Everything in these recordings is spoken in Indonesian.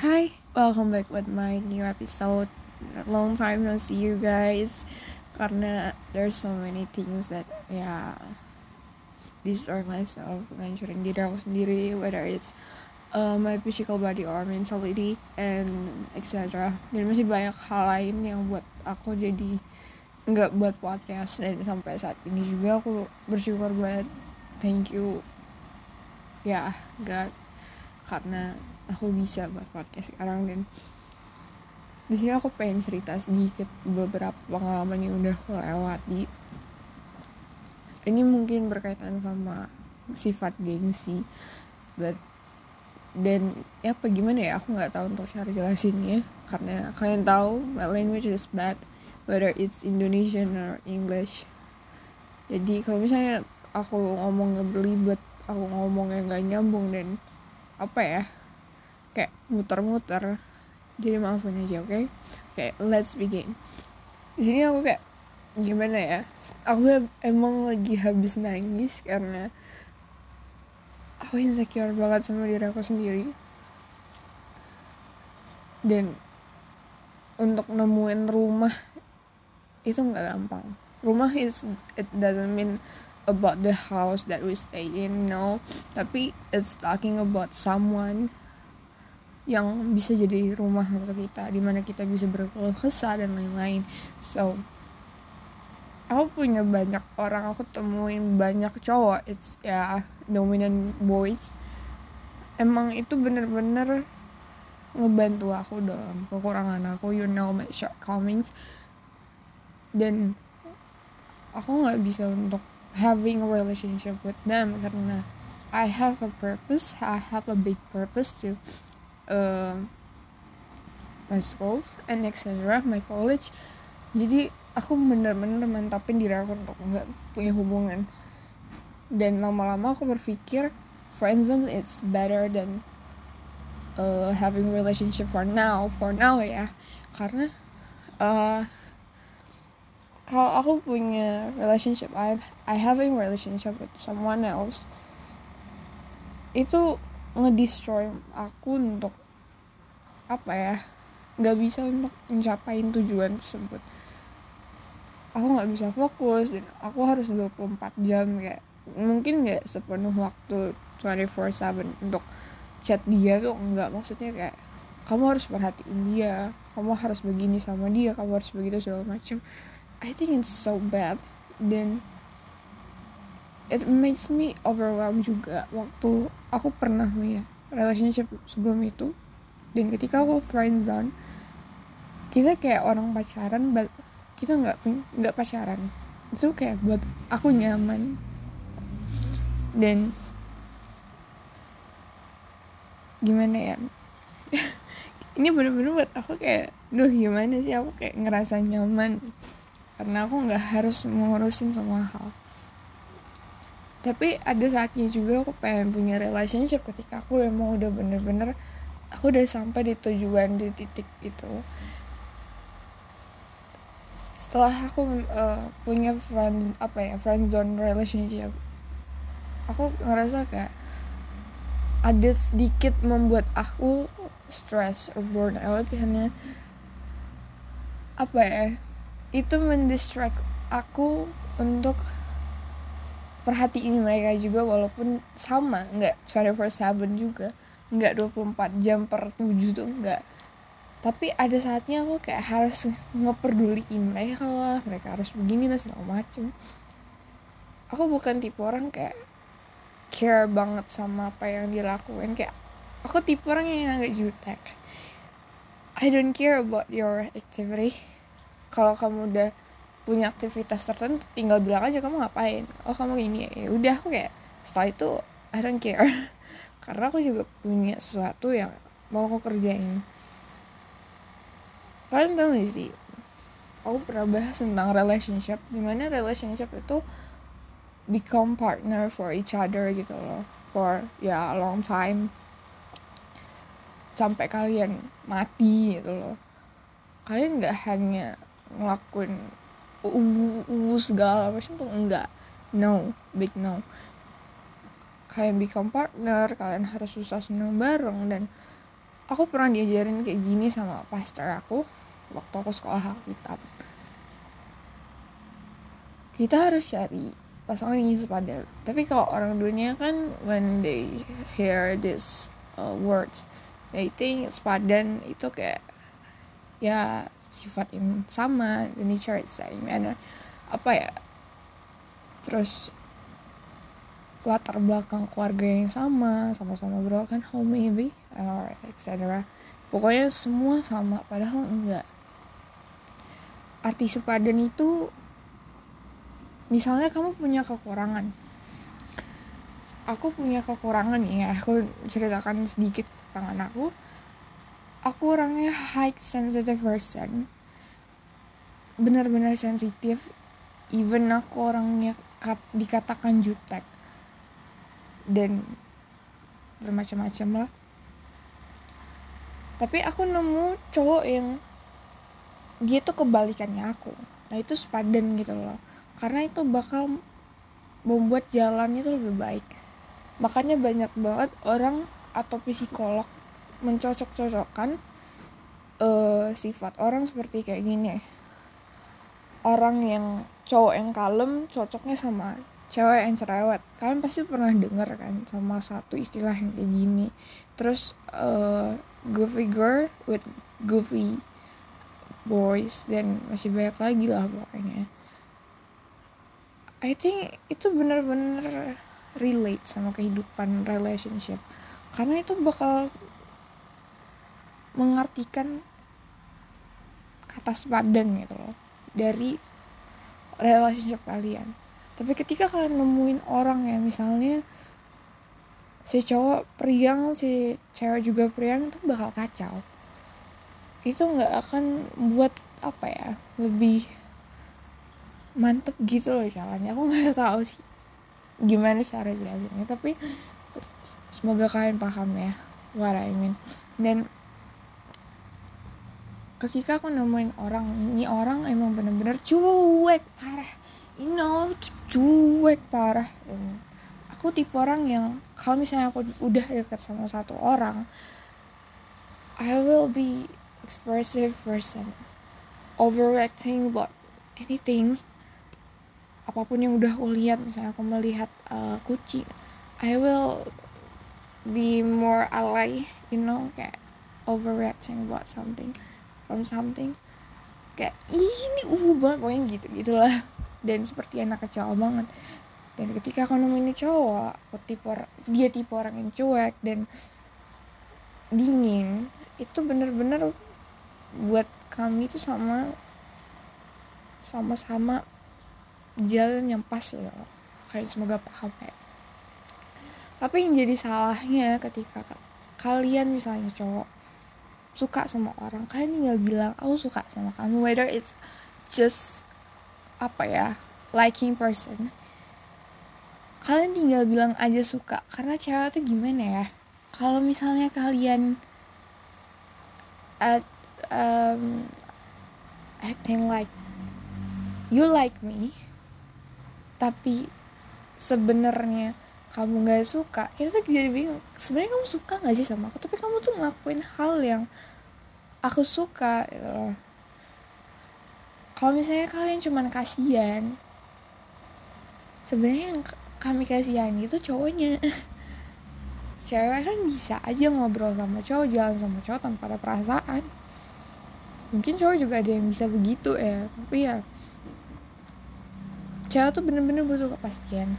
Hi, welcome back with my new episode. Long time no see you guys. Karena there's so many things that ya destroy myself, ngancurin diri aku sendiri, whether it's uh, my physical body or mentality and etc. Dan masih banyak hal lain yang buat aku jadi nggak buat podcast dan sampai saat ini juga aku bersyukur banget. Thank you. Ya, God karena aku bisa buat podcast sekarang dan di sini aku pengen cerita sedikit beberapa pengalaman yang udah aku lewati. Ini mungkin berkaitan sama sifat gengsi but dan ya apa gimana ya? Aku nggak tahu untuk cara jelasinnya karena kalian tahu my language is bad whether it's Indonesian or English. Jadi kalau misalnya aku ngomong belibet aku ngomong yang gak nyambung dan apa ya kayak muter-muter. Jadi maafin aja oke? Okay? oke okay, let's begin. Di sini aku kayak gimana ya? Aku emang lagi habis nangis karena aku insecure banget sama diri aku sendiri. Dan untuk nemuin rumah itu nggak gampang. Rumah is it doesn't mean about the house that we stay in no tapi it's talking about someone yang bisa jadi rumah untuk kita di mana kita bisa berkeluh kesah dan lain-lain. So aku punya banyak orang aku temuin banyak cowok. It's ya yeah, dominant boys. Emang itu bener-bener ngebantu aku dalam kekurangan aku you know my shortcomings. Dan aku nggak bisa untuk having a relationship with them karena I have a purpose I have a big purpose to uh, my schools and etc my college. Jadi aku bener-bener mantapin diri aku untuk nggak punya hubungan. Dan lama-lama aku berpikir friendzone it's better than uh, having relationship for now for now ya. Karena uh, kalau aku punya relationship. I I having relationship with someone else. Itu ngedestroy aku untuk apa ya nggak bisa untuk mencapai tujuan tersebut. Aku nggak bisa fokus dan aku harus 24 jam kayak mungkin nggak sepenuh waktu 24/7 untuk chat dia tuh nggak. Maksudnya kayak kamu harus perhatiin dia kamu harus begini sama dia kamu harus begitu segala macam I think it's so bad. Dan it makes me overwhelmed juga waktu aku pernah punya relationship sebelum itu. Dan ketika aku friendzone kita kayak orang pacaran but kita nggak nggak pacaran. Itu kayak buat aku nyaman. Dan gimana ya? Ini bener-bener buat aku kayak duh gimana sih? Aku kayak ngerasa nyaman karena aku nggak harus mengurusin semua hal. Tapi ada saatnya juga aku pengen punya relationship ketika aku emang udah bener-bener aku udah sampai di tujuan di titik itu. Setelah aku uh, punya friend apa ya friend zone relationship aku ngerasa kayak ada sedikit membuat aku stress or burn out karena apa ya itu mendistract aku untuk perhatiin mereka juga walaupun sama nggak 24/7 juga. Nggak 24 jam per 7 tuh nggak. Tapi ada saatnya aku kayak harus ngeperduliin mereka lah mereka harus begini lah segala macem. Aku bukan tipe orang kayak care banget sama apa yang dilakuin. Kayak aku tipe orang yang agak jutek. I don't care about your activity kalau kamu udah punya aktivitas tertentu tinggal bilang aja kamu ngapain? Oh kamu gini. Ya udah aku kayak setelah itu I don't care. Karena aku juga punya sesuatu yang mau aku kerjain. Kalian tahu gak sih aku pernah bahas tentang relationship di mana relationship itu become partner for each other gitu loh for ya yeah, long time. Sampai kalian mati gitu loh. Kalian nggak hanya ngelakuin uh, segala macam tuh enggak. No big no. Kalian become partner kalian harus susah senang bareng dan aku pernah diajarin kayak gini sama pastor aku waktu aku sekolah Alkitab. Kita harus cari pasangan yang sepadan tapi kalau orang dunia kan when they hear this uh, words they think sepadan itu kayak ya sifat yang sama the nature is same and apa ya terus latar belakang keluarga yang sama sama-sama broken home maybe or etc pokoknya semua sama padahal enggak. Arti sepadan itu misalnya kamu punya kekurangan. Aku punya kekurangan ya aku ceritakan sedikit kekurangan aku aku orangnya high sensitive person. Benar-benar sensitif even aku orangnya dikatakan jutek. Dan bermacam-macam lah. Tapi aku nemu cowok yang dia tuh kebalikannya aku. Nah itu sepadan gitu loh. Karena itu bakal membuat jalan itu lebih baik. Makanya banyak banget orang atau psikolog mencocok-cocokkan uh, sifat orang seperti kayak gini. Orang yang cowok yang kalem cocoknya sama cewek yang cerewet. Kalian pasti pernah denger kan sama satu istilah yang kayak gini. Terus uh, goofy girl with goofy boys dan masih banyak lagi lah pokoknya. I think itu bener-bener relate sama kehidupan relationship. Karena itu bakal mengartikan kata sepadan gitu loh dari relationship kalian. Tapi ketika kalian nemuin orang ya misalnya si cowok priang si cewek juga priang itu bakal kacau. Itu nggak akan buat apa ya lebih mantep gitu loh caranya. Aku nggak tahu sih gimana cara jelasinnya tapi semoga kalian paham ya what I mean. Dan ketika aku nemuin orang ini orang emang bener-bener cuek parah. You know cuek parah. Dan aku tipe orang yang kalau misalnya aku udah dekat sama satu orang I will be expressive person overreacting about anything apa pun yang udah aku lihat misalnya aku melihat uh, kucing I will be more alay you know kayak overreacting about something from something. Kayak ini uh banget pokoknya gitu gitulah. Dan seperti anak kecil banget. Dan ketika aku nemuin cowok aku tipe dia tipe orang yang cuek dan dingin itu bener-bener buat kami itu sama sama-sama jalan yang pas ya kayak semoga paham ya tapi yang jadi salahnya ketika kalian misalnya cowok suka sama orang. Kalian tinggal bilang aku suka sama kamu. Whether it's just apa ya liking person. Kalian tinggal bilang aja suka. Karena cewek tuh gimana ya? Kalau misalnya kalian at um, acting like you like me tapi sebenarnya kamu nggak suka kita jadi bingung sebenarnya kamu suka nggak sih sama aku? Tapi kamu tuh ngelakuin hal yang aku suka gitu loh. Kalau misalnya kalian cuman kasihan sebenarnya yang kami kasihan itu cowoknya. Cewek kan bisa aja ngobrol sama cowok jalan sama cowok tanpa ada perasaan. Mungkin cowok juga ada yang bisa begitu ya. Tapi ya cewek tuh bener-bener butuh kepastian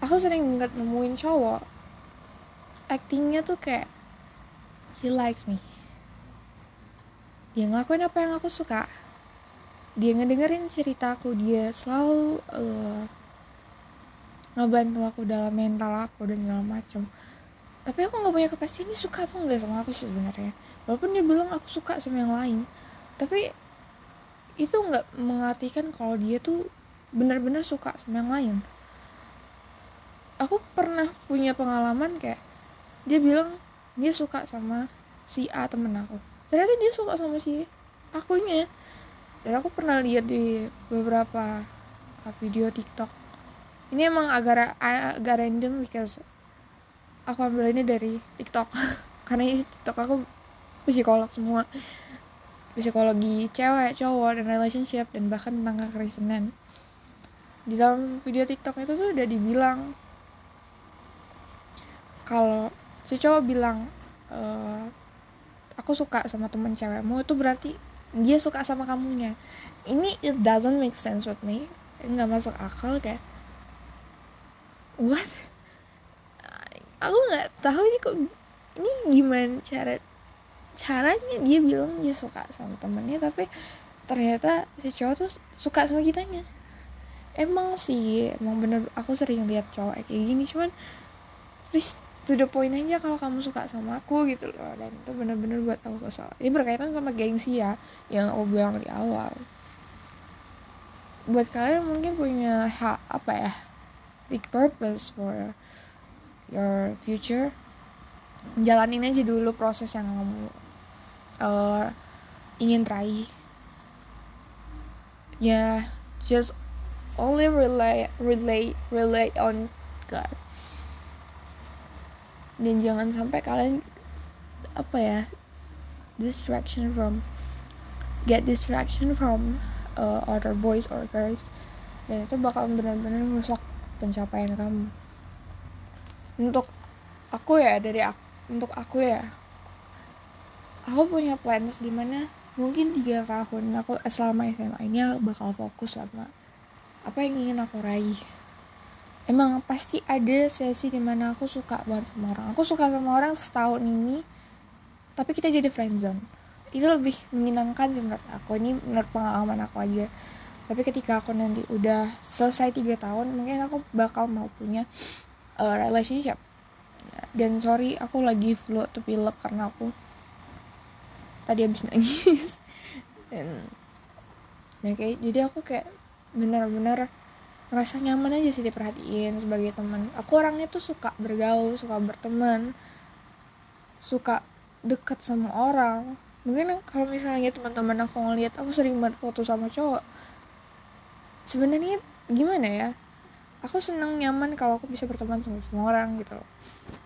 aku sering banget nemuin cowok actingnya tuh kayak he likes me. Dia ngelakuin apa yang aku suka. Dia ngedengerin ceritaku dia selalu uh, ngebantu aku dalam mental aku dan segala macam tapi aku nggak punya kepastian ini suka atau enggak sama aku sih sebenarnya. Walaupun dia bilang aku suka sama yang lain. Tapi itu nggak mengartikan kalau dia tuh benar-benar suka sama yang lain aku pernah punya pengalaman kayak dia bilang dia suka sama si A temen aku. Ternyata dia suka sama si akunya. Dan aku pernah lihat di beberapa uh, video TikTok. Ini emang agak agak random because aku ambil ini dari TikTok. Karena isi tiktok aku psikolog semua. Psikologi cewek cowok dan relationship dan bahkan tentang kekristenan. Di dalam video tiktok itu tuh udah dibilang kalau si cowok bilang e, aku suka sama temen cewekmu itu berarti dia suka sama kamunya. Ini it doesn't make sense with me. Nggak masuk akal kayak what? Aku nggak tahu ini kok ini gimana cara caranya dia bilang dia suka sama temennya tapi ternyata si cowok tuh suka sama kitanya. Emang sih emang bener aku sering lihat cowok kayak gini cuman please to the point aja kalau kamu suka sama aku gitu loh. Dan itu bener-bener buat aku kesal ini berkaitan sama gengsi ya yang aku bilang di awal. Buat kalian mungkin punya hak apa ya big purpose for your future jalanin aja dulu proses yang kamu uh, ingin raih. Ya yeah, just only rely rely rely on God dan jangan sampai kalian apa ya distraction from get distraction from uh, other boys or girls. Dan itu bakal benar-benar merusak pencapaian kamu. Untuk aku ya dari aku, untuk aku ya aku punya plans di mana mungkin tiga tahun aku selama SMA ini bakal fokus sama apa yang ingin aku raih emang pasti ada sesi di mana aku suka banget sama orang. Aku suka sama orang setahun ini tapi kita jadi friendzone itu lebih menyenangkan sih menurut aku. Ini menurut pengalaman aku aja. Tapi ketika aku nanti udah selesai tiga tahun mungkin aku bakal mau punya uh, relationship. Dan sorry aku lagi flu tuh pilek karena aku tadi habis nangis. Dan nah kayak jadi aku kayak benar-benar ngerasa nyaman aja sih diperhatiin sebagai teman. Aku orangnya tuh suka bergaul suka berteman suka deket sama orang. Mungkin kalau misalnya teman-teman aku ngeliat aku sering banget foto sama cowok. Sebenarnya gimana ya? Aku seneng nyaman kalau aku bisa berteman sama semua orang gitu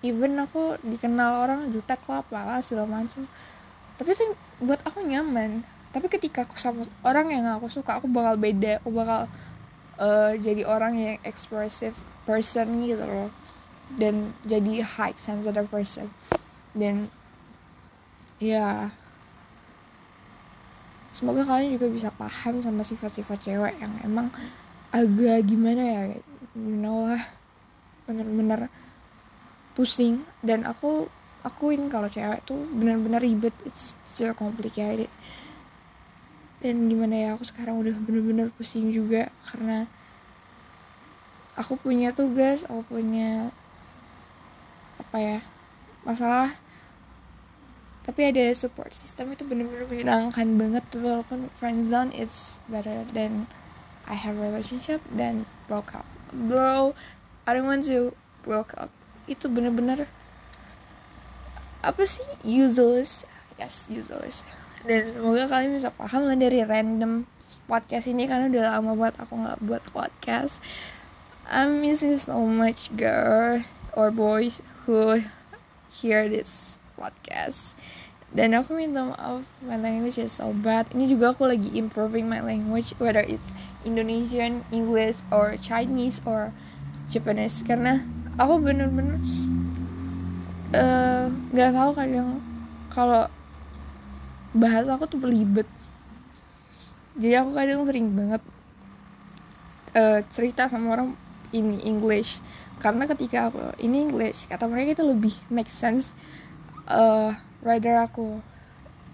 even aku dikenal orang jutek lah segala macam tapi sih buat aku nyaman. Tapi ketika aku sama orang yang aku suka aku bakal beda aku bakal uh, jadi orang yang expressive person gitu loh. Dan jadi high sensitive person. Dan ya semoga kalian juga bisa paham sama sifat-sifat cewek yang emang agak gimana ya you know lah bener-bener pusing. Dan aku akuin kalau cewek tuh bener-bener ribet. It's so complicated dan gimana ya aku sekarang udah bener-bener pusing juga karena aku punya tugas aku punya apa ya masalah. Tapi ada support system itu bener-bener menyenangkan banget walaupun friend zone is better than I have relationship dan broke up. Bro I don't want to broke up. Itu bener-bener apa sih? Useless. Yes useless dan semoga kalian bisa paham lah dari random podcast ini karena udah lama buat aku nggak buat podcast. I'm missing so much girl or boys who hear this podcast. Dan aku minta maaf my language is so bad. Ini juga aku lagi improving my language whether it's Indonesian English or Chinese or Japanese. Karena aku bener-bener eh, nggak uh, tahu kadang kalau bahasa aku tuh belibet. Jadi aku kadang sering banget uh, cerita sama orang ini English. Karena ketika aku ini English kata mereka itu lebih make sense uh, rider aku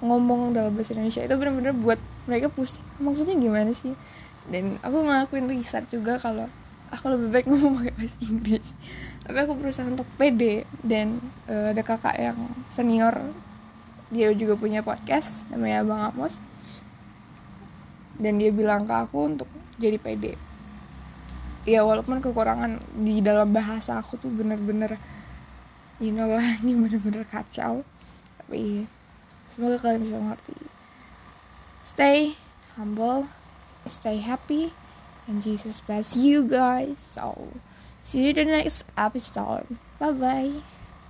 ngomong dalam bahasa Indonesia. Itu benar-benar buat mereka pusing maksudnya gimana sih? Dan aku ngelakuin riset juga kalau aku lebih baik ngomong pakai bahasa Inggris. Tapi aku berusaha untuk pede dan uh, ada kakak yang senior dia juga punya podcast namanya Bang Amos. Dan dia bilang ke aku untuk jadi pede ya walaupun kekurangan di dalam bahasa aku tuh bener-bener you know lah ini bener-bener kacau. Tapi semoga kalian bisa mengerti. Stay humble stay happy and Jesus bless you guys. So see you the next episode. Bye bye